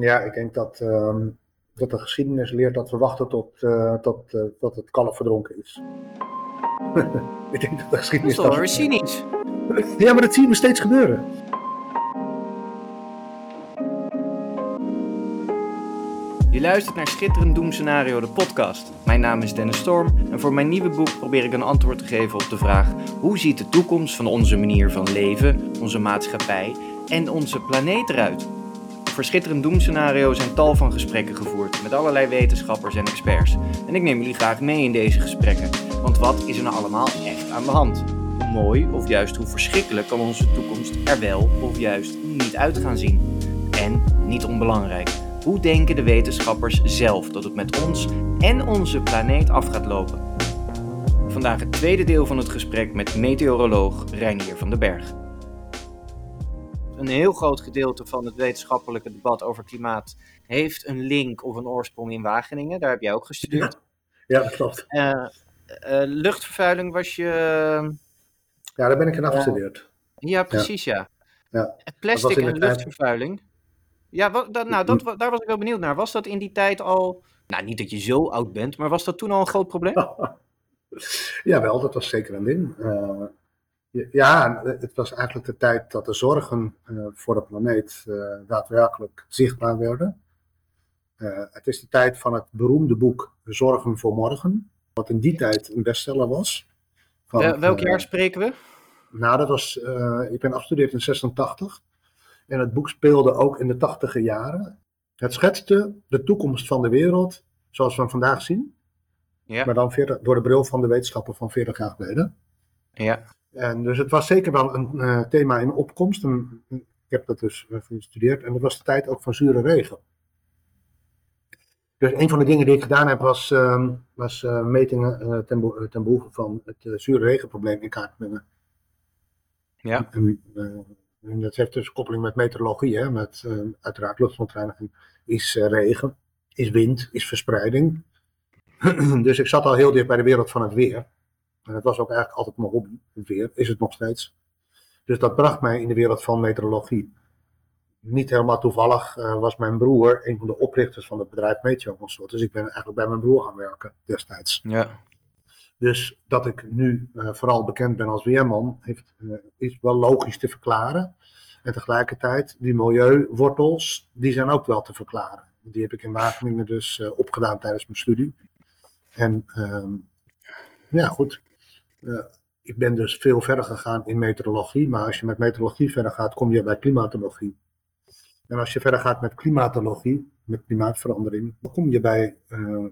Ja, ik denk dat, ehm, dat de geschiedenis leert dat we wachten tot, uh, tot, uh, tot het kalf verdronken is. ik denk dat de geschiedenis... Dat is toch weer cynisch? Ja, maar dat zien we steeds gebeuren. Je luistert naar Schitterend Doemscenario, de podcast. Mijn naam is Dennis Storm en voor mijn nieuwe boek probeer ik een antwoord te geven op de vraag: hoe ziet de toekomst van onze manier van leven, onze maatschappij en onze planeet eruit? Voor Schitterend Doemscenario zijn tal van gesprekken gevoerd met allerlei wetenschappers en experts. En ik neem jullie graag mee in deze gesprekken, want wat is er nou allemaal echt aan de hand? Hoe mooi of juist hoe verschrikkelijk kan onze toekomst er wel of juist niet uit gaan zien? En, niet onbelangrijk, hoe denken de wetenschappers zelf dat het met ons en onze planeet af gaat lopen? Vandaag het tweede deel van het gesprek met meteoroloog Reinier van den Berg. Een heel groot gedeelte van het wetenschappelijke debat over klimaat heeft een link of een oorsprong in Wageningen. Daar heb jij ook gestudeerd. Ja, dat klopt. Uh, uh, luchtvervuiling was je. Ja, daar ben ik in afgestudeerd. ja, precies, ja. ja. Plastic en luchtvervuiling. Ja, wat, dat, nou, dat, daar was ik wel benieuwd naar. Was dat in die tijd al, nou niet dat je zo oud bent, maar was dat toen al een groot probleem? Jawel, dat was zeker een ding. Uh, ja, het was eigenlijk de tijd dat de zorgen uh, voor de planeet uh, daadwerkelijk zichtbaar werden. het is de tijd van het beroemde boek Zorgen voor Morgen, wat in die tijd een bestseller was. Van, welk jaar spreken we? Nou, dat was, ik ben afgestudeerd in 86. En het boek speelde ook in de tachtige jaren. Het schetste de toekomst van de wereld zoals we hem vandaag zien. Ja. Maar dan 40, door de bril van de wetenschapper van 40 jaar geleden. Ja. En dus het was zeker wel een uh, thema in opkomst. En, ik heb dat dus uh, gestudeerd. En dat was de tijd ook van zure regen. Dus een van de dingen die ik gedaan heb was, uh, was metingen ten, be ten, behoeve van het zure regenprobleem in kaart brengen. Ja. En, en dat heeft dus koppeling met meteorologie, hè, met uiteraard luchtverontreiniging. Is regen, is wind, is verspreiding. dus ik zat al heel dicht bij de wereld van het weer. En dat was ook eigenlijk altijd mijn hobby, weer, is het nog steeds. Dus dat bracht mij in de wereld van meteorologie. Niet helemaal toevallig uh, was mijn broer een van de oprichters van het bedrijf Meteo Consult. Dus ik ben eigenlijk bij mijn broer gaan werken destijds. Ja. Dus dat ik nu uh, vooral bekend ben als weerman, heeft, uh, is wel logisch te verklaren. En tegelijkertijd, die milieuwortels, die zijn ook wel te verklaren. Die heb ik in Wageningen dus opgedaan tijdens mijn studie. En ja, goed. Ik ben dus veel verder gegaan in meteorologie. Maar als je met meteorologie verder gaat, kom je bij klimatologie. En als je verder gaat met klimatologie, met klimaatverandering, dan kom je bij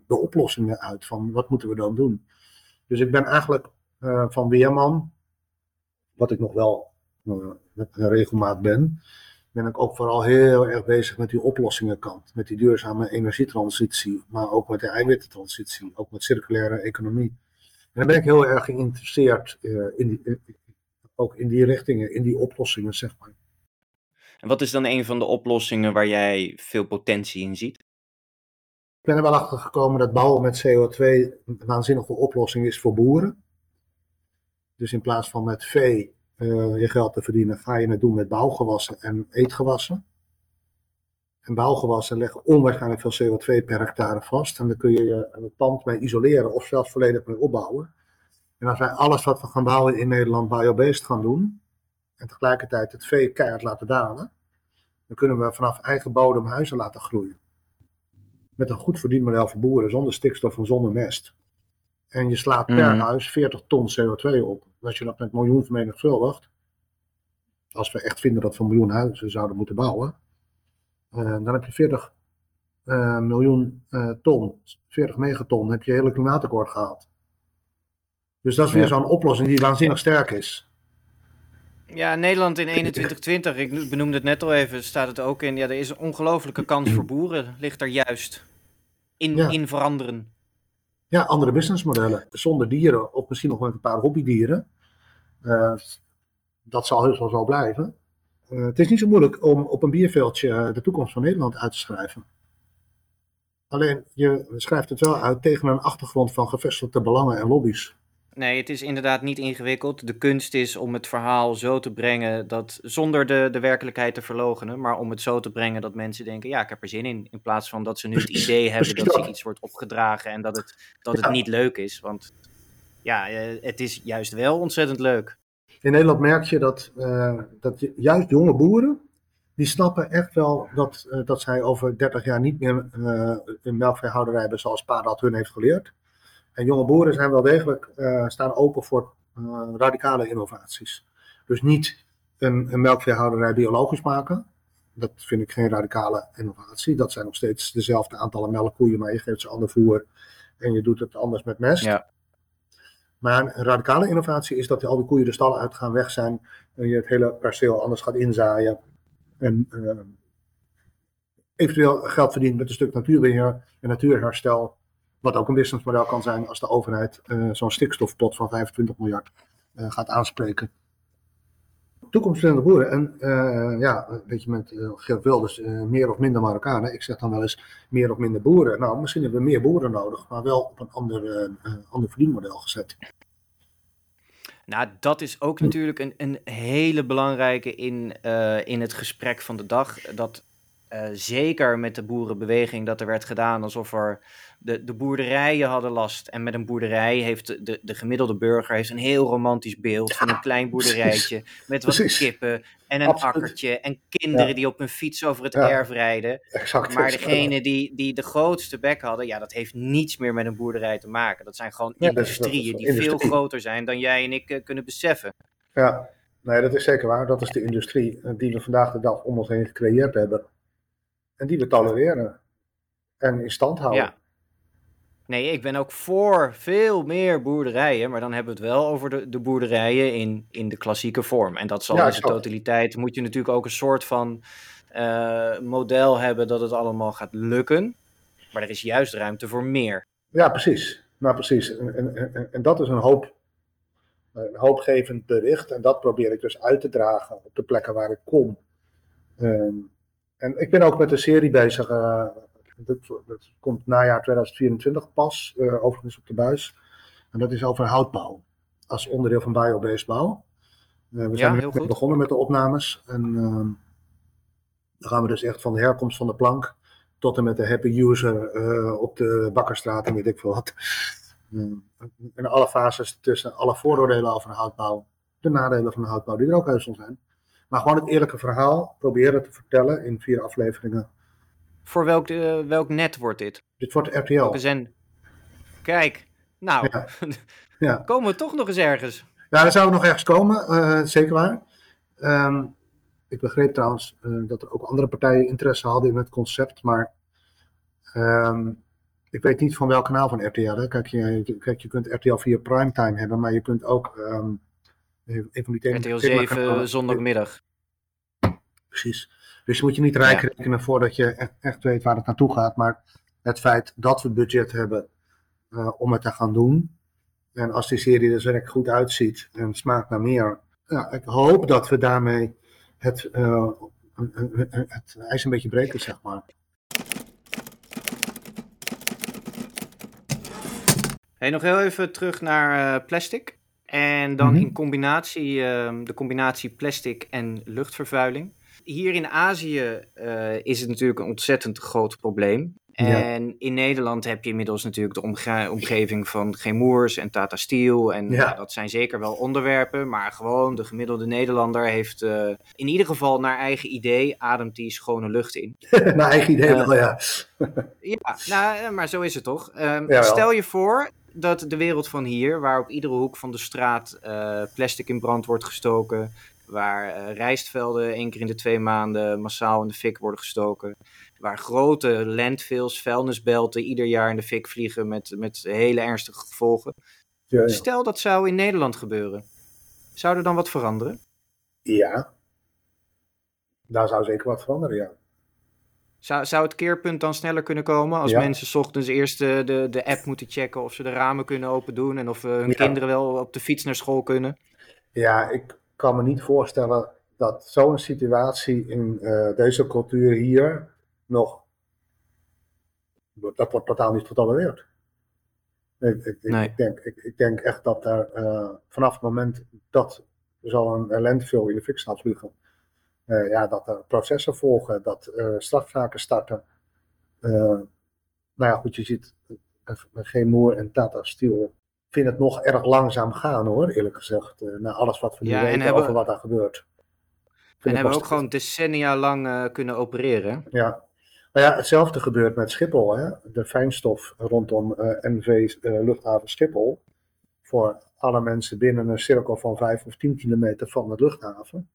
de oplossingen uit van wat moeten we dan doen. Dus ik ben eigenlijk uh, van weerman, wat ik nog wel uh, regelmaat ben, ben ik ook vooral heel erg bezig met die oplossingenkant. Met die duurzame energietransitie, maar ook met de eiwittentransitie, ook met circulaire economie. En dan ben ik heel erg geïnteresseerd uh, in die, ook in die richtingen, in die oplossingen, zeg maar. En wat is dan een van de oplossingen waar jij veel potentie in ziet? Ik ben er wel achter gekomen dat bouwen met CO2 een waanzinnige oplossing is voor boeren. Dus in plaats van met vee uh, je geld te verdienen, ga je het doen met bouwgewassen en eetgewassen. En bouwgewassen leggen onwaarschijnlijk veel CO2 per hectare vast. En dan kun je het pand mee isoleren of zelfs volledig mee opbouwen. En als wij alles wat we gaan bouwen in Nederland biobased gaan doen, en tegelijkertijd het vee keihard laten dalen, dan kunnen we vanaf eigen bodem huizen laten groeien met een goed verdienmodel voor boeren, zonder stikstof en zonder mest. En je slaat per mm. huis 40 ton CO2 op. Als je dat met miljoen vermenigvuldigt, als we echt vinden dat we een miljoen huizen zouden moeten bouwen, dan heb je 40 uh, miljoen uh, ton, 40 megaton, heb je hele klimaatakkoord gehaald. Dus dat is weer ja. zo'n oplossing die waanzinnig sterk is. Ja, Nederland in 2120, ik benoemde het net al even, staat het ook in. Ja, er is een ongelofelijke kans voor boeren, ligt er juist in, ja. in veranderen. Ja, andere businessmodellen. Zonder dieren, of misschien nog met een paar hobbydieren. Uh, dat zal heus wel zo blijven. Uh, het is niet zo moeilijk om op een bierveldje de toekomst van Nederland uit te schrijven. Alleen, je schrijft het wel uit tegen een achtergrond van gevestigde belangen en lobby's. nee, het is inderdaad niet ingewikkeld. De kunst is om het verhaal zo te brengen dat zonder de, de werkelijkheid te verlogenen, maar om het zo te brengen dat mensen denken: ja, ik heb er zin in. In plaats van dat ze nu het idee hebben dat ze iets wordt opgedragen en dat het, dat het niet leuk is. Want ja, eh, het is juist wel ontzettend leuk. In Nederland merk je dat, uh, dat juist jonge boeren, die snappen echt wel dat, uh, dat zij over 30 jaar niet meer uh, een melkveehouderij hebben zoals pa dat hun heeft geleerd. En jonge boeren zijn wel degelijk, staan open voor radicale innovaties. Dus niet een, een melkveehouderij biologisch maken. Dat vind ik geen radicale innovatie. Dat zijn nog steeds dezelfde aantallen melkkoeien, maar je geeft ze ander voer en je doet het anders met mest. Ja. Maar een radicale innovatie is dat al die koeien de stallen uit gaan weg zijn en je het hele perceel anders gaat inzaaien. En uh, eventueel geld verdient met een stuk natuurbeheer en natuurherstel. Wat ook een businessmodel kan zijn als de overheid uh, zo'n stikstofpot van 25 miljard uh, gaat aanspreken. Toekomstbestendige boeren. En uh, ja, weet je, met uh, Geert Wilders, uh, meer of minder Marokkanen. Ik zeg dan wel eens meer of minder boeren. Nou, misschien hebben we meer boeren nodig, maar wel op een ander, ander verdienmodel gezet. Nou, dat is ook natuurlijk een, een hele belangrijke in, in het gesprek van de dag. Dat zeker met de boerenbeweging dat er werd gedaan alsof er de, de boerderijen hadden last. En met een boerderij heeft de, de, gemiddelde burger heeft een heel romantisch beeld van een klein boerderijtje. Met wat precies. kippen en een Absoluut. akkertje. En kinderen ja. die op een fiets over het ja. erf rijden. Exact, maar degene die, die de grootste bek hadden, ja, dat heeft niets meer met een boerderij te maken. Dat zijn gewoon industrieën dat is, dat is die industrie. veel groter zijn dan jij en ik uh, kunnen beseffen. Ja, nee, dat is zeker waar. Dat is de industrie die we vandaag de dag om ons heen gecreëerd hebben. En die we tolereren. En in stand houden. Ja. Nee, ik ben ook voor veel meer boerderijen, maar dan hebben we het wel over de, de boerderijen in, in de klassieke vorm. En dat zal ja, in zijn totaliteit, moet je natuurlijk ook een soort van uh, model hebben dat het allemaal gaat lukken. Maar er is juist ruimte voor meer. Ja, precies. Nou, precies. En, en, en, en dat is een hoop een hoopgevend bericht. En dat probeer ik dus uit te dragen op de plekken waar ik kom. Um, en ik ben ook met een serie bezig. Uh, dat, dat komt najaar 2024 pas, uh, overigens op de buis. En dat is over houtbouw. Als onderdeel van biobased bouw. Uh, we zijn ja, begonnen met de opnames. En uh, dan gaan we dus echt van de herkomst van de plank tot en met de happy user op de bakkerstraat en weet ik veel wat. in alle fases tussen alle vooroordelen over houtbouw, de nadelen van de houtbouw, die er ook heus zijn. Maar gewoon het eerlijke verhaal proberen te vertellen in vier afleveringen voor welk, uh, welk net wordt dit? Dit wordt RTL. Welke zend? Kijk, nou, ja. ja. komen we toch nog eens ergens. Ja, daar zouden we nog ergens komen, uh, zeker waar. Um, ik begreep trouwens uh, dat er ook andere partijen interesse hadden in het concept, maar um, ik weet niet van welk kanaal van RTL. Hè. Kijk, je, kijk, je kunt RTL via primetime hebben, maar je kunt ook um, een van die RTL 7 zondagmiddag. Precies. Dus je moet je niet rijk ja. rekenen voordat je echt, echt, weet waar het naartoe gaat. Maar het feit dat we budget hebben uh, om het te gaan doen. En als die serie er werk goed uitziet en smaakt naar meer. Ja, ik hoop dat we daarmee het, uh, het ijs een beetje breken, zeg maar. Hey, nog heel even terug naar uh, plastic. En dan mm -hmm. in combinatie, de combinatie plastic en luchtvervuiling hier in Azië uh, is het natuurlijk een ontzettend groot probleem. En in Nederland heb je inmiddels natuurlijk de omge omgeving van Gemoers en Tata Steel. En ja. dat zijn zeker wel onderwerpen. Maar gewoon de gemiddelde Nederlander heeft uh, in ieder geval naar eigen idee ademt die schone lucht in. naar eigen idee uh, wel, ja. ja, nou, maar zo is het toch. Um, stel je voor dat de wereld van hier, waar op iedere hoek van de straat plastic in brand wordt gestoken, waar uh, rijstvelden één keer in de twee maanden massaal in de fik worden gestoken. Waar grote landfills, vuilnisbelten ieder jaar in de fik vliegen met, met hele ernstige gevolgen. Ja, ja. Stel dat zou in Nederland gebeuren. Zou er dan wat veranderen? Ja. Daar zou zeker wat veranderen, ja. Zou, zou het keerpunt dan sneller kunnen komen als ja. mensen s ochtends eerst de, de, de, app moeten checken of ze de ramen kunnen open doen en of uh, hun kinderen wel op de fiets naar school kunnen? Ja, ik, kan me niet voorstellen dat zo'n situatie in uh, deze cultuur hier nog. Dat wordt totaal niet getolereerd. Ik, ik, Nee. ik, denk, ik, ik denk echt dat daar eh, vanaf het moment dat zo'n lenteveel in de fik staat vliegen, eh, ja, dat er processen volgen, dat eh, strafzaken starten. Eh, nou ja, goed, je ziet eh, geen moer en Tata Steel vind het nog erg langzaam gaan hoor, eerlijk gezegd. eh, na alles wat we nu Ja, weten hebben- over wat daar gebeurt. En hebben nog ook gewoon decennia lang eh, kunnen opereren. Ja. Nou ja, hetzelfde gebeurt met Schiphol. Hè? De fijnstof rondom eh, NV eh, luchthaven Schiphol. Voor alle mensen binnen een cirkel van 5 of 10 kilometer van de luchthaven.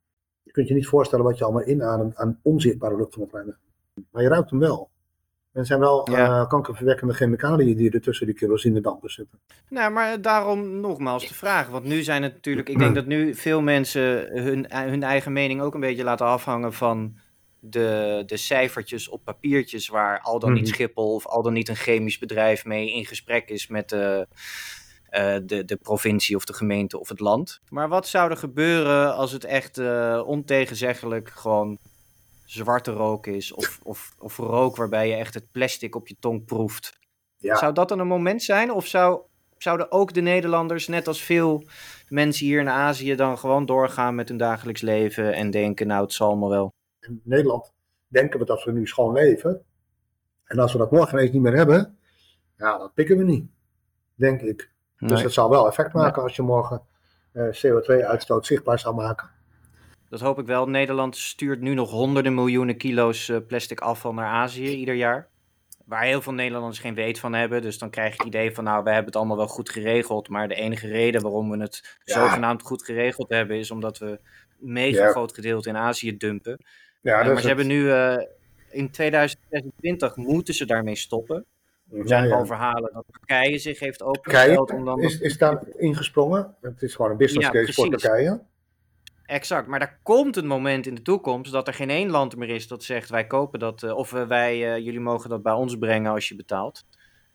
Je kunt je niet voorstellen wat je allemaal inademt aan onzichtbare luchtverontreiniging. Maar je ruikt hem wel. En er zijn wel Ja. eh, kankerverwekkende chemicaliën die er tussen die kerosinedampen zitten. Nou, maar daarom nogmaals de vraag. Want nu zijn het natuurlijk. Ik denk dat nu veel mensen hun, hun eigen mening ook een beetje laten afhangen van de, de cijfertjes op papiertjes. Waar al dan niet Mhm. Schiphol of al dan niet een chemisch bedrijf mee in gesprek is met de, eh, de, de provincie of de gemeente of het land. Maar wat zou er gebeuren als het echt eh, ontegenzeggelijk gewoon zwarte rook is? Of, of, of rook waarbij je echt het plastic op je tong proeft? Ja, Zou dat dan een moment zijn? Of zou, zouden ook de Nederlanders, net als veel mensen hier in Azië, dan gewoon doorgaan met hun dagelijks leven en denken, nou, het zal allemaal wel. in Nederland denken we dat we nu schoon leven. En als we dat morgen ineens niet meer hebben, ja, dat pikken we niet. Denk ik. Dus het zal wel effect maken als je morgen eh, CO2-uitstoot zichtbaar zou maken. dat hoop ik wel. Nederland stuurt nu nog honderden miljoenen kilo's eh, plastic afval naar Azië ieder jaar. Waar heel veel Nederlanders geen weet van hebben. Dus dan krijg je het idee van, nou, we hebben het allemaal wel goed geregeld. Maar de enige reden waarom we het Ja. zogenaamd goed geregeld hebben, is omdat we een mega Ja. groot gedeelte in Azië dumpen. Ja, Eh, maar ze hebben nu in 2026 moeten ze daarmee stoppen. Er zijn ja. verhalen dat Turkije zich heeft opengesteld om dan. is, is daar ingesprongen. Het is gewoon een business Ja, case voor. Turkije. Exact, maar er komt een moment in de toekomst dat er geen één land meer is dat zegt wij kopen dat eh, of eh, wij, eh, jullie mogen dat bij ons brengen als je betaalt.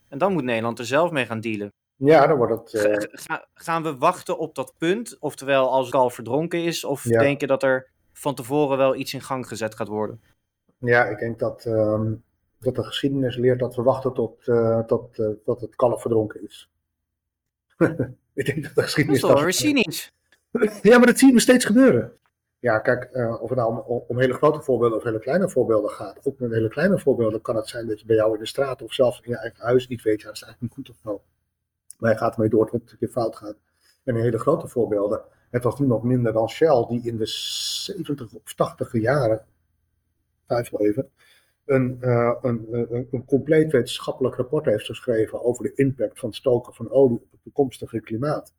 En dan moet Nederland er zelf mee gaan dealen. Ja, dan wordt het. Ga- ga- gaan we wachten op dat punt? Oftewel als het al verdronken is? Of Ja. denken dat er van tevoren wel iets in gang gezet gaat worden? ja, ik denk dat, ehm, dat de geschiedenis leert dat we wachten tot, eh, tot, tot het kalf verdronken is. ik denk dat de Dat geschiedenis. is wel dat- cynisch. Ja, maar dat zien we steeds gebeuren. Ja, kijk, eh, of het nou om, om hele grote voorbeelden of hele kleine voorbeelden gaat. Ook met hele kleine voorbeelden kan het zijn dat je bij jou in de straat of zelfs in je eigen huis niet weet, ja, dat is eigenlijk goed of zo. Maar je gaat ermee door tot het een keer fout gaat. En in hele grote voorbeelden, het was niemand minder dan Shell die in de 70 of 80 jaren, twijfel even, een, eh, een, een, een compleet wetenschappelijk rapport heeft geschreven over de impact van stoken van olie op het toekomstige klimaat.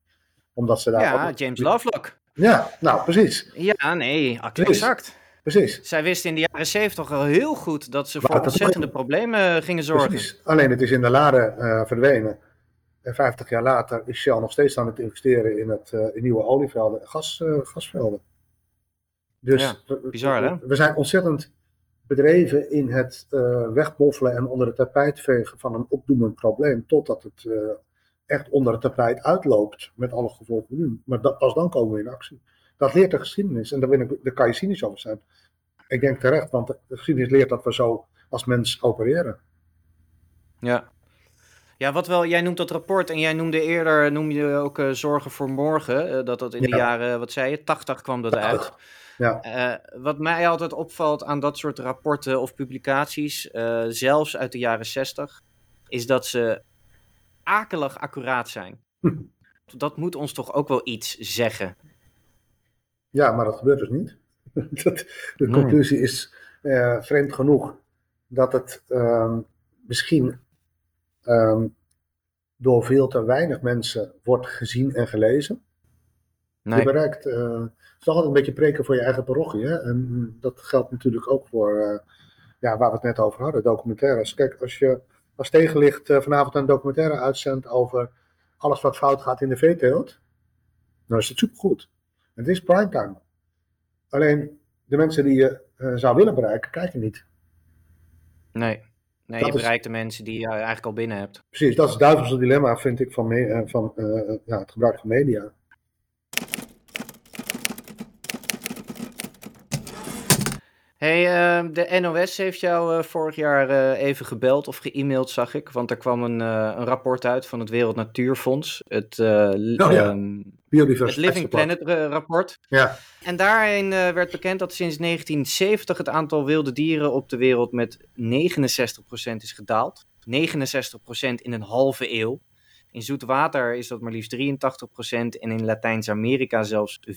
Omdat ze daar Ja, James Lovelock. ja, nou precies. Ja, nee, exact. Precies. Zij wisten in de jaren zeventig al heel goed dat ze Maar voor ontzettende problemen gingen zorgen. Precies. Alleen het is in de lade eh, verdwenen. En 50 jaar later is Shell nog steeds aan het investeren in, het, eh, in nieuwe olievelden en gas, eh, gasvelden. Dus Ja, bizar, hè? we zijn ontzettend bedreven in het eh wegboffelen en onder het tapijt vegen van een opdoemend probleem, totdat het eh, echt onder het tapijt uitloopt met alle gevolgen nu. Maar dat, pas dan komen we in actie. Dat leert de geschiedenis en daar, ben ik, daar kan je cynisch over zijn. Ik denk terecht, want de geschiedenis leert dat we zo als mens opereren. Ja. Ja, wat wel, jij noemt dat rapport en jij noemde eerder, noem je ook eh, Zorgen voor Morgen, dat dat in de Ja. jaren, wat zei je, 80 kwam dat uit. Ja. Eh, wat mij altijd opvalt aan dat soort rapporten of publicaties, eh, zelfs uit de jaren 60, is dat ze akelig accuraat zijn. Hm. Dat moet ons toch ook wel iets zeggen. Ja, maar dat gebeurt dus niet. dat, de conclusie is eh, vreemd genoeg dat het ehm, misschien ehm, door veel te weinig mensen wordt gezien en gelezen. Je bereikt, eh, het is altijd een beetje preken voor je eigen parochie. Hè? En dat geldt natuurlijk ook voor, eh, ja, waar we het net over hadden, documentaires. Kijk, als je als tegenlicht eh, vanavond een documentaire uitzendt over alles wat fout gaat in de veeteelt, dan is het supergoed. En het is primetime. Alleen de mensen die je zou willen bereiken, kijken niet. Nee. Nee, Dat je is- bereikt de mensen die je eigenlijk al binnen hebt. Precies, dat is het duivelse dilemma, vind ik, van, me- van ja, het gebruik van media. Hey, uh, de NOS heeft jou uh, vorig jaar uh, even gebeld of ge-mailed, zag ik. Want er kwam een, een rapport uit van het Wereld Natuurfonds. Het, oh, ja. het Living Planet rapport. Ja. En daarin werd bekend dat sinds 1970 het aantal wilde dieren op de wereld met 69% is gedaald. 69% in een halve eeuw. In zoet water is dat maar liefst 83% en in Latijns-Amerika zelfs 94%.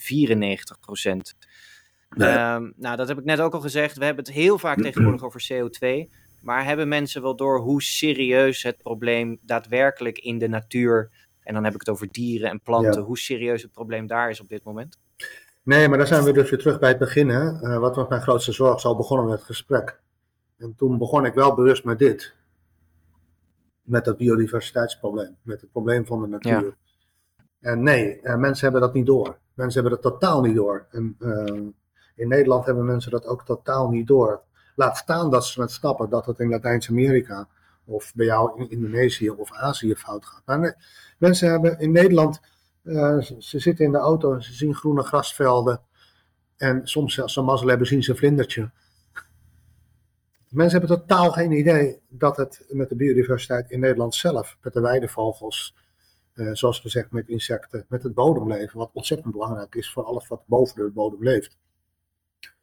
Nee. Um, nou, dat heb ik net ook al gezegd. We hebben het heel vaak tegenwoordig over CO2. Maar hebben mensen wel door hoe serieus het probleem daadwerkelijk in de natuur, en dan heb ik het over dieren en planten, hoe serieus het probleem daar is op dit moment? Nee, maar daar zijn we dus weer terug bij het begin. Hè? Uh, wat was mijn grootste zorg? Zo begonnen met het gesprek. En toen begon ik wel bewust met dit. Met dat biodiversiteitsprobleem. Met het probleem van de natuur. Ja. En nee, uh, mensen hebben dat niet door. Mensen hebben dat totaal niet door. En, uh, in Nederland hebben mensen dat ook totaal niet door. Laat staan dat ze het snappen dat het in Latijns-Amerika of bij jou in Indonesië of Azië fout gaat. Maar mensen hebben in Nederland, uh, ze zitten in de auto en ze zien groene grasvelden. En soms als ze mazzel hebben zien ze een vlindertje. Mensen hebben totaal geen idee dat het met de biodiversiteit in Nederland zelf, met de weidevogels, uh, zoals gezegd met insecten, met het bodemleven, wat ontzettend belangrijk is voor alles wat boven de bodem leeft.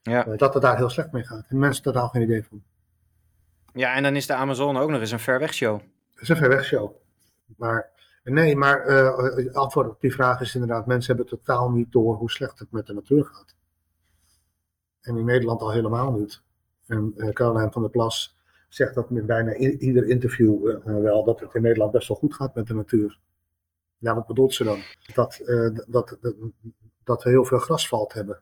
Ja. Eh, dat het daar heel slecht mee gaat. En mensen totaal geen idee van. Ja, en dan is de Amazon ook nog eens een ver weg show. Het is een ver weg show. Maar nee, maar uh, antwoord op die vraag is inderdaad, mensen hebben totaal niet door hoe slecht het met de natuur gaat. En in Nederland al helemaal niet. En uh, Caroline van der Plas zegt dat in bijna ieder interview uh, wel, dat het in Nederland best wel goed gaat met de natuur. Ja, wat bedoelt ze dan? Dat, dat, dat, dat we heel veel grasvalt hebben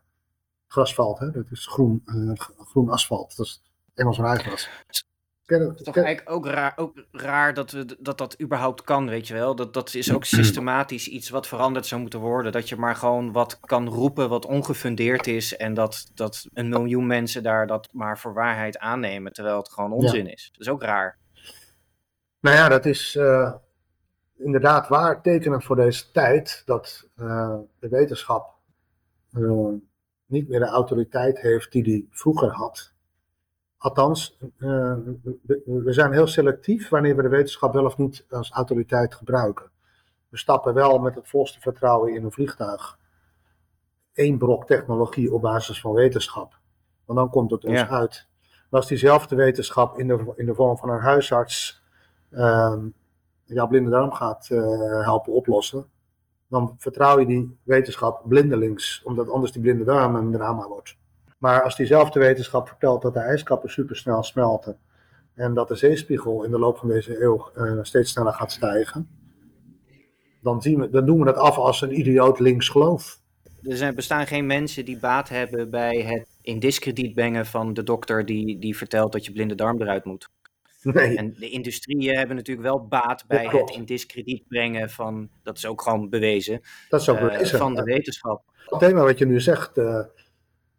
grasvalt. Hè? Dat is groen, uh, groen asfalt. Dat is Engels rijgras. Het is toch eigenlijk ook raar, ook raar dat, we, dat dat überhaupt kan, weet je wel. Dat, dat is ook systematisch iets wat veranderd zou moeten worden. Dat je maar gewoon wat kan roepen wat ongefundeerd is. En dat, dat een miljoen mensen daar dat maar voor waarheid aannemen. Terwijl het gewoon onzin is. Dat is ook raar. Nou ja, dat is uh, inderdaad waar tekenend voor deze tijd. Dat uh, de wetenschap niet meer de autoriteit heeft die hij vroeger had. Althans, uh, we zijn heel selectief wanneer we de wetenschap wel of niet als autoriteit gebruiken. We stappen wel met het volste vertrouwen in een vliegtuig. Eén brok technologie op basis van wetenschap. Want dan komt het ons ja. uit. Maar als diezelfde wetenschap in de, in de vorm van een huisarts uh, jouw blinde darm gaat uh, helpen oplossen, dan vertrouw je die wetenschap blindelings, omdat anders die blinde darm een drama wordt. Maar als diezelfde wetenschap vertelt dat de ijskappen supersnel smelten en dat de zeespiegel in de loop van deze eeuw uh, steeds sneller gaat stijgen, dan, zien we, dan doen we dat af als een idioot links geloof. Er zijn, bestaan geen mensen die baat hebben bij het in discrediet brengen van de dokter die, die vertelt dat je blinde darm eruit moet. Nee. En de industrieën hebben natuurlijk wel baat bij het in discrediet brengen van, dat is ook gewoon bewezen, dat is ook uh, bewezen, van de wetenschap. Het thema wat je nu zegt, uh,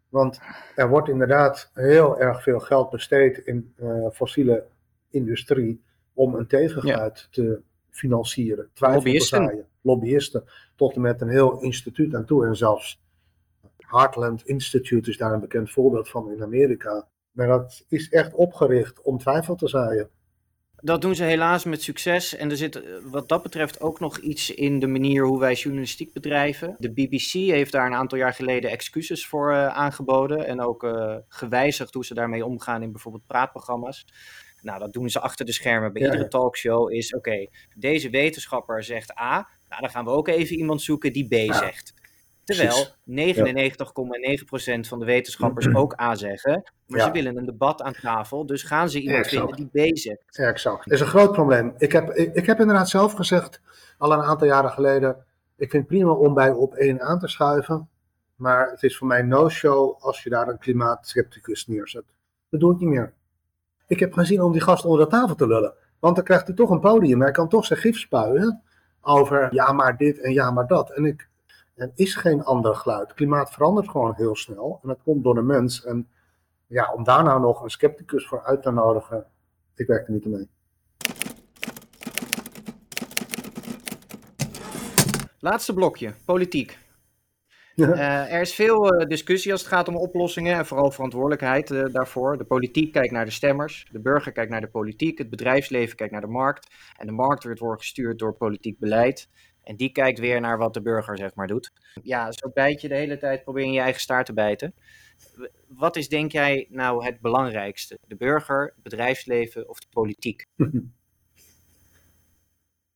want er wordt inderdaad heel erg veel geld besteed in uh, fossiele industrie om een tegengeluid ja. te financieren. Lobbyisten. Lobbyisten. Tot en met een heel instituut aan toe. En zelfs Heartland Institute is daar een bekend voorbeeld van in Amerika. Maar dat is echt opgericht om twijfel te zaaien. Dat doen ze helaas met succes. En er zit eh, wat dat betreft ook nog iets in de manier hoe wij journalistiek bedrijven. De BBC heeft daar een aantal jaar geleden excuses voor uh, aangeboden. En ook uh, gewijzigd hoe ze daarmee omgaan in bijvoorbeeld praatprogramma's. Nou, dat doen ze achter de schermen bij ja, iedere talkshow. Is oké, okay, deze wetenschapper zegt A. Nou, dan gaan we ook even iemand zoeken die B ja. zegt. Terwijl 99,9% van de wetenschappers ook A zeggen. Maar ja. ze willen een debat aan tafel. Dus gaan ze iemand exact. vinden die B zegt. Exact. Dat is een groot probleem. Ik heb, ik, ik, heb inderdaad zelf gezegd, al een aantal jaren geleden. Ik vind het prima om bij op één aan te schuiven. Maar het is voor mij no-show als je daar een klimaatskepticus neerzet. Dat doe ik niet meer. Ik heb geen zin om die gast onder de tafel te lullen. Want dan krijgt hij toch een podium. Hij kan toch zijn gif spuien over ja maar dit en ja maar dat. En ik, er is geen ander geluid. Klimaat verandert gewoon heel snel. En dat komt door de mens. En ja, om daar nou nog een scepticus voor uit te nodigen, ik werk er niet mee. Laatste blokje, politiek. Uh, er is veel uh, discussie als het gaat om oplossingen en vooral verantwoordelijkheid uh, daarvoor. De politiek kijkt naar de stemmers, de burger kijkt naar de politiek, het bedrijfsleven kijkt naar de markt. En de markt wordt, wordt gestuurd door politiek beleid. En die kijkt weer naar wat de burger zeg maar doet. Ja, zo bijt je de hele tijd, probeer je je eigen staart te bijten. Wat is denk jij nou het belangrijkste? De burger, het bedrijfsleven of de politiek?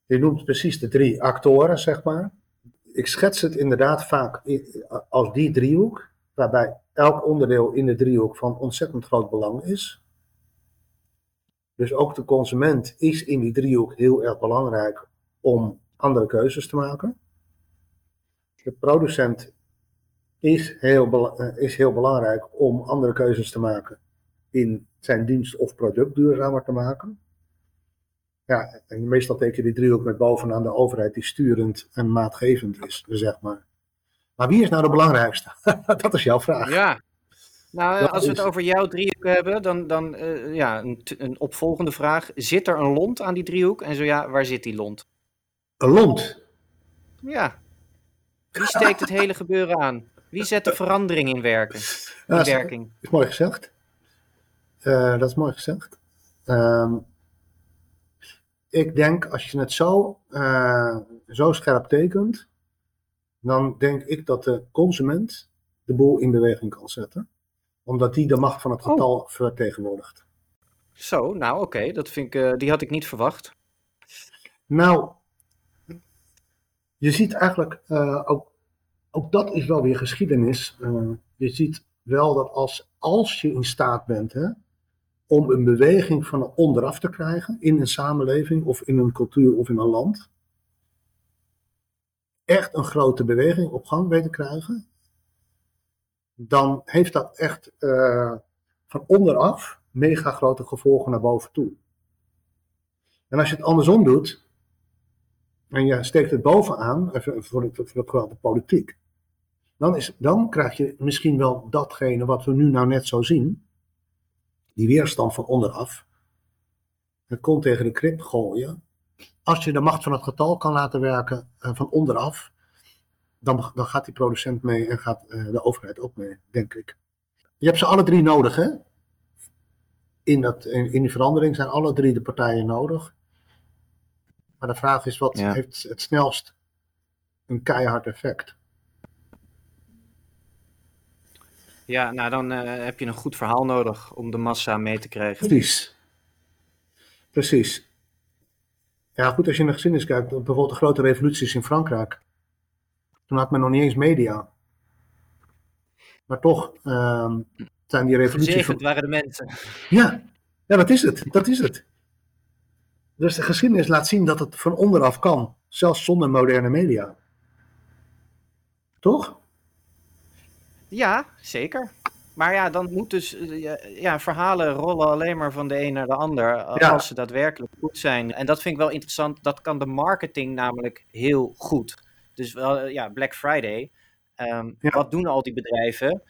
Je noemt precies de drie actoren, zeg maar. Ik schets het inderdaad vaak als die driehoek, waarbij elk onderdeel in de driehoek van ontzettend groot belang is. Dus ook de consument is in die driehoek heel erg belangrijk om andere keuzes te maken. De producent is heel, eh, is heel belangrijk om andere keuzes te maken in zijn dienst of product duurzamer te maken. Ja, en meestal teken je die driehoek met bovenaan de overheid die sturend en maatgevend is, zeg maar. Maar wie is nou de belangrijkste? dat is jouw vraag. Ja, nou, als we het over jouw driehoek hebben, dan, dan uh, ja, een, een, opvolgende vraag. Zit er een lont aan die driehoek? En zo ja, waar zit die lont? Lont? Ja. Wie steekt het hele gebeuren aan? Wie zet de verandering in, werken, in ja, werking? Dat is mooi gezegd. Uh, dat is mooi gezegd. Um, ik denk, als je het zo, uh, zo scherp tekent, dan denk ik dat de consument de boel in beweging kan zetten. Omdat die de macht van het getal oh. vertegenwoordigt. Zo, nou oké, okay. dat vind ik, uh, die had ik niet verwacht. Nou, je ziet eigenlijk, uh, ook, ook dat is wel weer geschiedenis. je ziet wel dat als, als je in staat bent hè, om een beweging van onderaf te krijgen in een samenleving of in een cultuur of in een land. Echt een grote beweging op gang weten krijgen. Dan heeft dat echt uh, van onderaf mega grote gevolgen naar boven toe. En als je het andersom doet, en je steekt het bovenaan, voor het, voor de politiek, dan, is, dan krijg je misschien wel datgene wat we nu nou net zo zien die weerstand van onderaf, het kon tegen de krip gooien. Als je de macht van het getal kan laten werken uh, van onderaf, dan, dan gaat die producent mee en gaat uh, de overheid ook mee, denk ik. Je hebt ze alle drie nodig, hè? In, dat, in, in die verandering zijn alle drie de partijen nodig. Maar de vraag is, wat ja. heeft het snelst een keihard effect? Ja, nou dan uh, heb je een goed verhaal nodig om de massa mee te krijgen. Precies. Precies. Ja, goed, als je naar geschiedenis kijkt, bijvoorbeeld de grote revoluties in Frankrijk. Toen had men nog niet eens media. Maar toch uh, zijn die revoluties... Gezegend waren de mensen. Ja, ja, dat is het. Dat is het. Dus de geschiedenis laat zien dat het van onderaf kan. Zelfs zonder moderne media. Toch? Ja, zeker. Maar ja, dan moet dus, eh, ja, verhalen rollen alleen maar van de een naar de ander, als ze daadwerkelijk goed zijn. En dat vind ik wel interessant, dat kan de marketing namelijk heel goed. Dus wel, eh, ja, Black Friday, um, ja. wat doen al die bedrijven?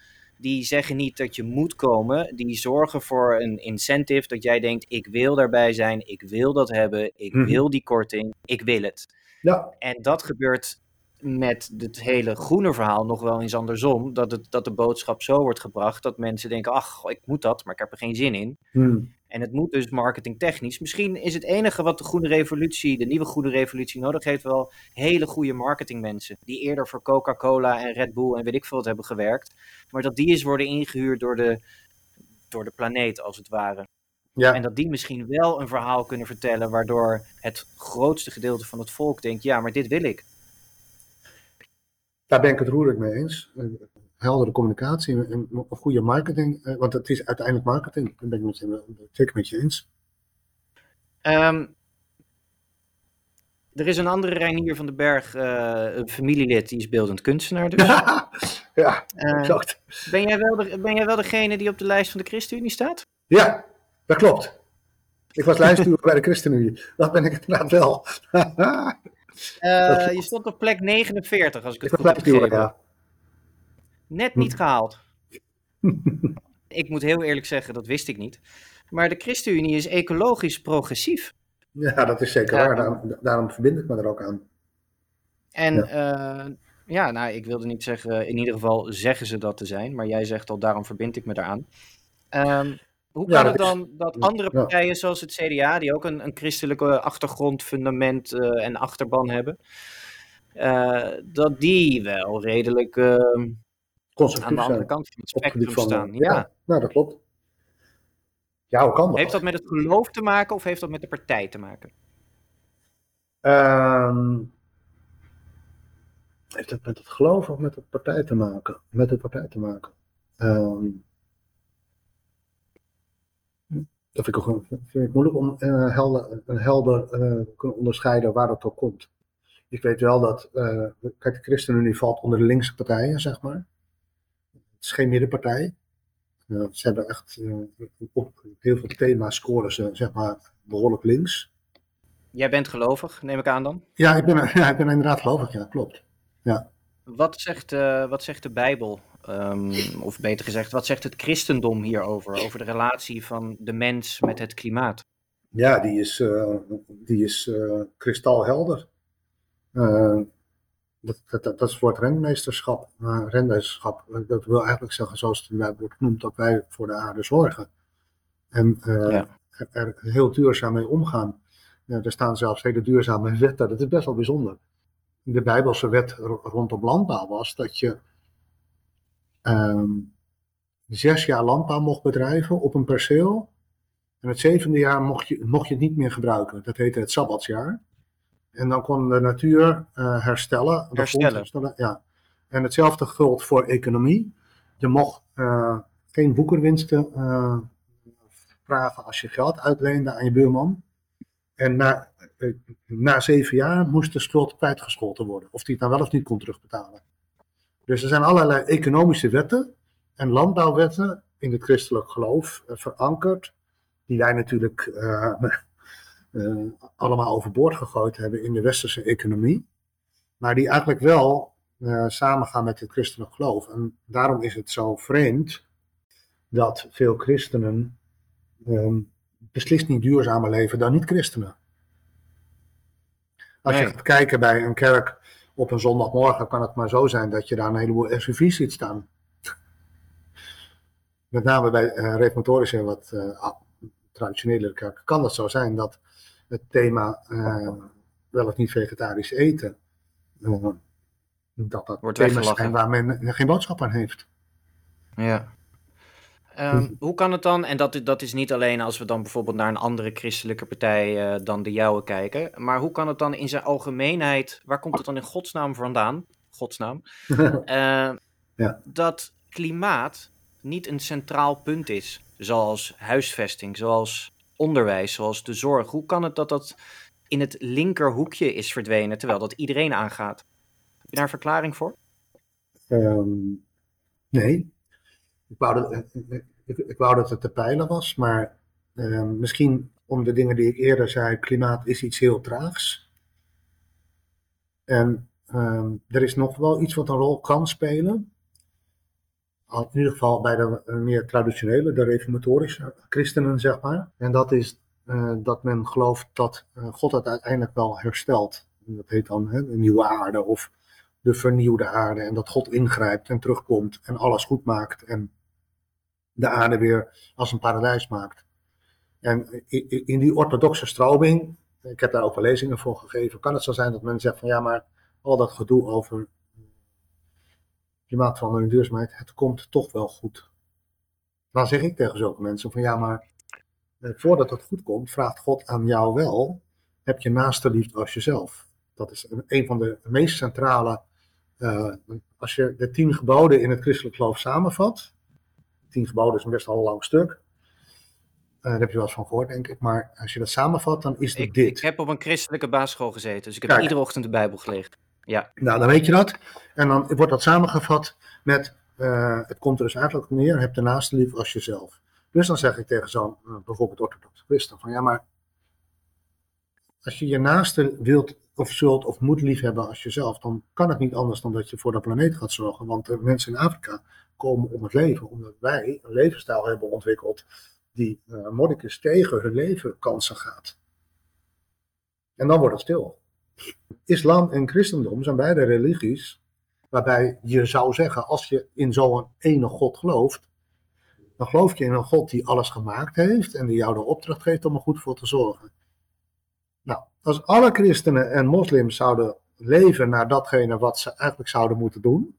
Die zeggen niet dat je moet komen, die zorgen voor een incentive dat jij denkt, ik wil daarbij zijn, ik wil dat hebben, ik mm. wil die korting, ik wil het. Ja. En dat gebeurt met het hele groene verhaal nog wel eens andersom. Dat, het, dat de boodschap zo wordt gebracht dat mensen denken: ach, ik moet dat, maar ik heb er geen zin in. Hmm. En het moet dus marketingtechnisch. Misschien is het enige wat de groene revolutie, de nieuwe groene revolutie nodig heeft, wel hele goede marketingmensen. Die eerder voor Coca-Cola en Red Bull en weet ik veel wat hebben gewerkt. Maar dat die eens worden ingehuurd door de, door de planeet, als het ware. Ja. En dat die misschien wel een verhaal kunnen vertellen, waardoor het grootste gedeelte van het volk denkt: ja, maar dit wil ik. Daar ben ik het roerend mee eens. Heldere communicatie en een goede marketing, eh, want het is uiteindelijk marketing. Daar ben ik het zeker met je eens. Um, er is een andere Reinier van den Berg, uh, een familielid, die is beeldend kunstenaar dus. ja, uh, exact. Ben jij, wel de, ben jij wel degene die op de lijst van de ChristenUnie staat? Ja, dat klopt. Ik was lijstduur bij de ChristenUnie. Dat ben ik inderdaad wel. Uh, je stond op plek 49, als ik het goed heb. Ja. Net niet gehaald. ik moet heel eerlijk zeggen, dat wist ik niet. Maar de ChristenUnie is ecologisch progressief. Ja, dat is zeker waar. Daarom, daarom, verbind ik me er ook aan. En ja, uh, Ja, nou, ik wilde niet zeggen, in ieder geval zeggen ze dat te zijn, maar jij zegt al, daarom verbind ik me daaraan. Ehm, hoe Ja, kan dat het dan dat andere ja. partijen zoals het CDA, die ook een, een christelijke achtergrond, fundament eh, en achterban hebben, eh, dat die wel redelijk eh, aan de andere kant van het spectrum van, staan? eh, Ja. nou dat klopt. Ja, hoe kan dat? Heeft dat met het geloof te maken of heeft dat met de partij te maken? Ehm, heeft het met het geloof of met de partij te maken? Met de partij te maken. Ehm, dat vind ik, ook, vind ik moeilijk om eh, helder, een helder eh, te kunnen onderscheiden waar dat door komt. Ik weet wel dat, eh, kijk, de ChristenUnie valt onder de linkse partijen, zeg maar. Het is geen middenpartij. Eh, ze hebben echt, eh, op heel veel thema's scoren ze, zeg maar, behoorlijk links. Jij bent gelovig, neem ik aan dan. Ja, ik ben, ja, ik ben inderdaad gelovig, ja, klopt. Wat zegt, eh, wat zegt de Bijbel, ehm, of beter gezegd, wat zegt het christendom hierover? Over de relatie van de mens met het klimaat? Ja, die is, eh, die is eh, kristalhelder. Eh, dat, dat, dat, is voor het renmeesterschap. Maar renmeesterschap, dat wil eigenlijk zeggen, zoals het wordt genoemd, dat wij voor de aarde zorgen. En Ja. er, er heel duurzaam mee omgaan. Er staan zelfs hele duurzame wetten, dat is best wel bijzonder. De Bijbelse wet ro- rondom landbouw was dat je ehm, zes jaar landbouw mocht bedrijven op een perceel. En het zevende jaar mocht je, mocht je het niet meer gebruiken. Dat heette het Sabbatsjaar. En dan kon de natuur eh, herstellen. Herstellen. herstellen. Ja. En hetzelfde geldt voor economie. Je mocht eh, geen boekerwinsten eh, vragen als je geld uitleende aan je buurman. En na, na zeven jaar moest de schuld kwijtgescholden worden. Of die het nou wel of niet kon terugbetalen. Dus er zijn allerlei economische wetten en landbouwwetten in het christelijk geloof eh, verankerd. Die wij natuurlijk eh, eh, allemaal overboord gegooid hebben in de westerse economie. Maar die eigenlijk wel samengaan met het christelijk geloof. En daarom is het zo vreemd dat veel christenen ehm, beslist niet duurzamer leven dan niet-christenen. Als je gaat kijken bij een kerk op een zondagmorgen, kan het maar zo zijn dat je daar een heleboel SUV's ziet staan. Met name bij eh reformatorische en wat ah, traditionele kerken kan dat zo zijn dat het thema eh, wel of niet vegetarisch eten, dat dat Wordt thema's zijn waar men geen boodschap aan heeft. Ja. Ehm, hoe kan het dan, en dat, dat is niet alleen als we dan bijvoorbeeld naar een andere christelijke partij eh, dan de jouwe kijken, maar hoe kan het dan in zijn algemeenheid, waar komt het dan in godsnaam vandaan, godsnaam, eh, Ja. dat klimaat niet een centraal punt is, zoals huisvesting, zoals onderwijs, zoals de zorg. Hoe kan het dat dat in het linkerhoekje is verdwenen, terwijl dat iedereen aangaat? Heb je daar een verklaring voor? Ehm, nee. Ik wou, dat, ik, ik wou dat het te peilen was, maar ehm, misschien om de dingen die ik eerder zei, klimaat is iets heel traags. En ehm, er is nog wel iets wat een rol kan spelen. In ieder geval bij de eh, meer traditionele, de reformatorische christenen, zeg maar. En dat is eh, dat men gelooft dat eh, God het uiteindelijk wel herstelt. Dat heet dan hè, een nieuwe aarde of de vernieuwde aarde. En dat God ingrijpt en terugkomt en alles goed maakt. En de aarde weer als een paradijs maakt. En in die orthodoxe stroming, ik heb daar ook wel lezingen voor gegeven, kan het zo zijn dat men zegt van ja, maar al dat gedoe over klimaatverandering en duurzaamheid, het komt toch wel goed. Dan zeg ik tegen zulke mensen van ja, maar eh, voordat het goed komt, vraagt God aan jou wel, heb je naaste liefde als jezelf. Dat is een, een van de meest centrale, eh, als je de tien geboden in het christelijk geloof samenvat, tien geboden is een best wel een lang stuk, Eh, daar heb je wel eens van gehoord, denk ik. Maar als je dat samenvat, dan is het Ik, dit. ik heb op een christelijke basisschool gezeten, dus ik heb Kijk. iedere ochtend de Bijbel gelezen. Ja, Nou, dan weet je dat. En dan wordt dat samengevat met, eh, het komt er dus eigenlijk neer, heb de naaste lief als jezelf. Dus dan zeg ik tegen zo'n eh, bijvoorbeeld orthodoxe christen van ja, maar als je je naaste wilt of zult of moet liefhebben als jezelf, dan kan het niet anders dan dat je voor de planeet gaat zorgen. Want de mensen in Afrika komen om het leven, omdat wij een levensstijl hebben ontwikkeld die uh, tegen hun levenkansen gaat. En dan wordt het stil. Islam en christendom zijn beide religies Waarbij je zou zeggen, als je in zo'n ene God gelooft, dan geloof je in een God die alles gemaakt heeft en die jou de opdracht geeft om er goed voor te zorgen. Als alle christenen en moslims zouden leven naar datgene wat ze eigenlijk zouden moeten doen,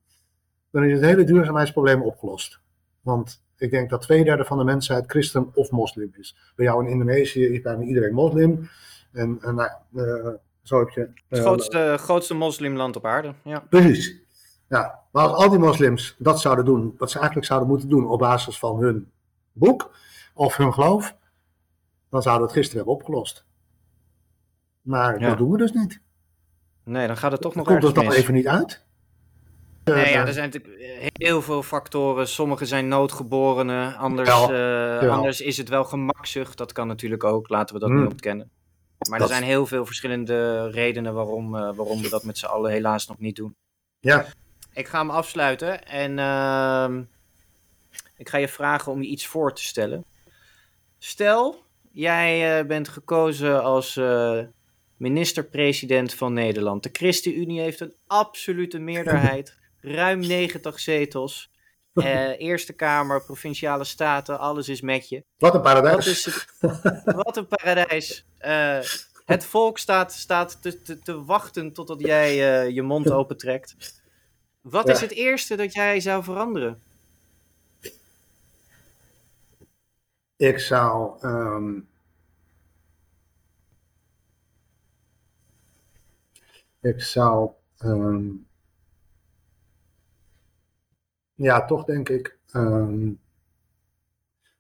dan is het hele duurzaamheidsprobleem opgelost. Want ik denk dat twee derde van de mensheid christen of moslim is. Bij jou in Indonesië is bijna iedereen moslim. En, en nou, uh, zo heb je... Uh, het grootste, grootste moslimland op aarde, ja. Precies. Ja, maar als al die moslims dat zouden doen, wat ze eigenlijk zouden moeten doen op basis van hun boek of hun geloof, dan zouden we het gisteren hebben opgelost. Maar Ja. dat doen we dus niet. Nee, dan gaat het toch nog Komt ergens het dan mis. even niet uit? Nee, ja, Eh, er zijn natuurlijk heel veel factoren. Sommige zijn noodgeborenen, anders, Ja, eh, ja. anders is het wel gemakzucht. Dat kan natuurlijk ook, laten we dat Hmm. niet ontkennen. Maar Dat- er zijn heel veel verschillende redenen waarom, eh, waarom we dat met z'n allen helaas nog niet doen. Ja, Ik ga hem afsluiten en ehm, ik ga je vragen om je iets voor te stellen. Stel, jij eh, bent gekozen als eh, minister-president van Nederland. De ChristenUnie heeft een absolute meerderheid, ruim 90 zetels. Eh, Eerste Kamer, provinciale staten, alles is met je. wat een paradijs. Wat, is het, wat een paradijs. Eh, het volk staat, staat te, te, te wachten totdat jij eh, je mond opentrekt. Wat Ja. is het eerste dat jij zou veranderen? Ik zou. ehm, ik zou. ehm, ja, toch denk ik. ehm,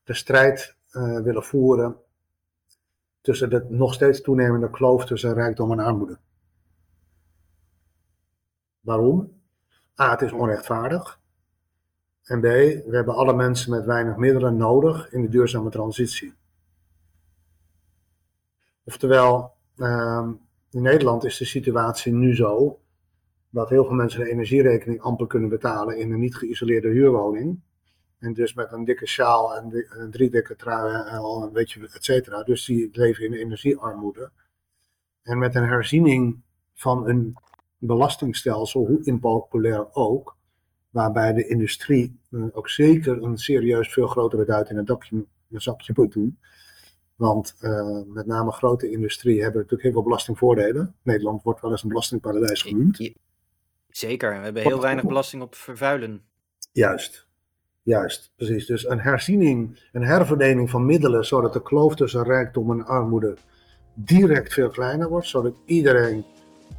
de strijd eh, willen voeren. tussen de nog steeds toenemende kloof tussen rijkdom en armoede. Waarom? A, het is onrechtvaardig. En B, we hebben alle mensen met weinig middelen nodig in de duurzame transitie. Oftewel, ehm, in Nederland is de situatie nu zo dat heel veel mensen de energierekening amper kunnen betalen in een niet geïsoleerde huurwoning. En dus met een dikke sjaal en drie dikke truien en al een beetje, et cetera. Dus die leven in energiearmoede. En met een herziening van een belastingstelsel, hoe impopulair ook, waarbij de industrie eh, ook zeker een serieus veel grotere duit in het dakje, een zakje moet doen. Want eh, met name grote industrie hebben natuurlijk heel veel belastingvoordelen. Nederland wordt wel eens een belastingparadijs genoemd. Zeker, we hebben heel weinig belasting op vervuilen. Juist, juist, precies. Dus een herziening, een herverdeling van middelen, zodat de kloof tussen rijkdom en armoede direct veel kleiner wordt, zodat iedereen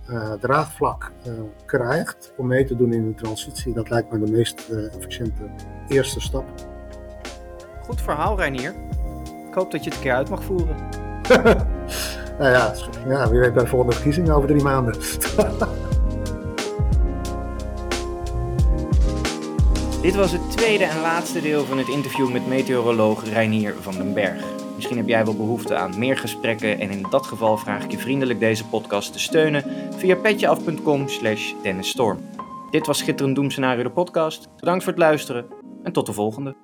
eh, draagvlak eh, krijgt om mee te doen in de transitie. Dat lijkt me de meest efficiënte eerste stap. Goed verhaal, Reinier. Ik hoop dat je het een keer uit mag voeren. nou ja, ja, wie weet bij de volgende verkiezingen over drie maanden. Dit was het tweede en laatste deel van het interview met meteoroloog Reinier van den Berg. Misschien heb jij wel behoefte aan meer gesprekken en in dat geval vraag ik je vriendelijk deze podcast te steunen via petjeaf.com slash Dennis Storm. Dit was Schitterend Doemscenario de podcast. Bedankt voor het luisteren en tot de volgende.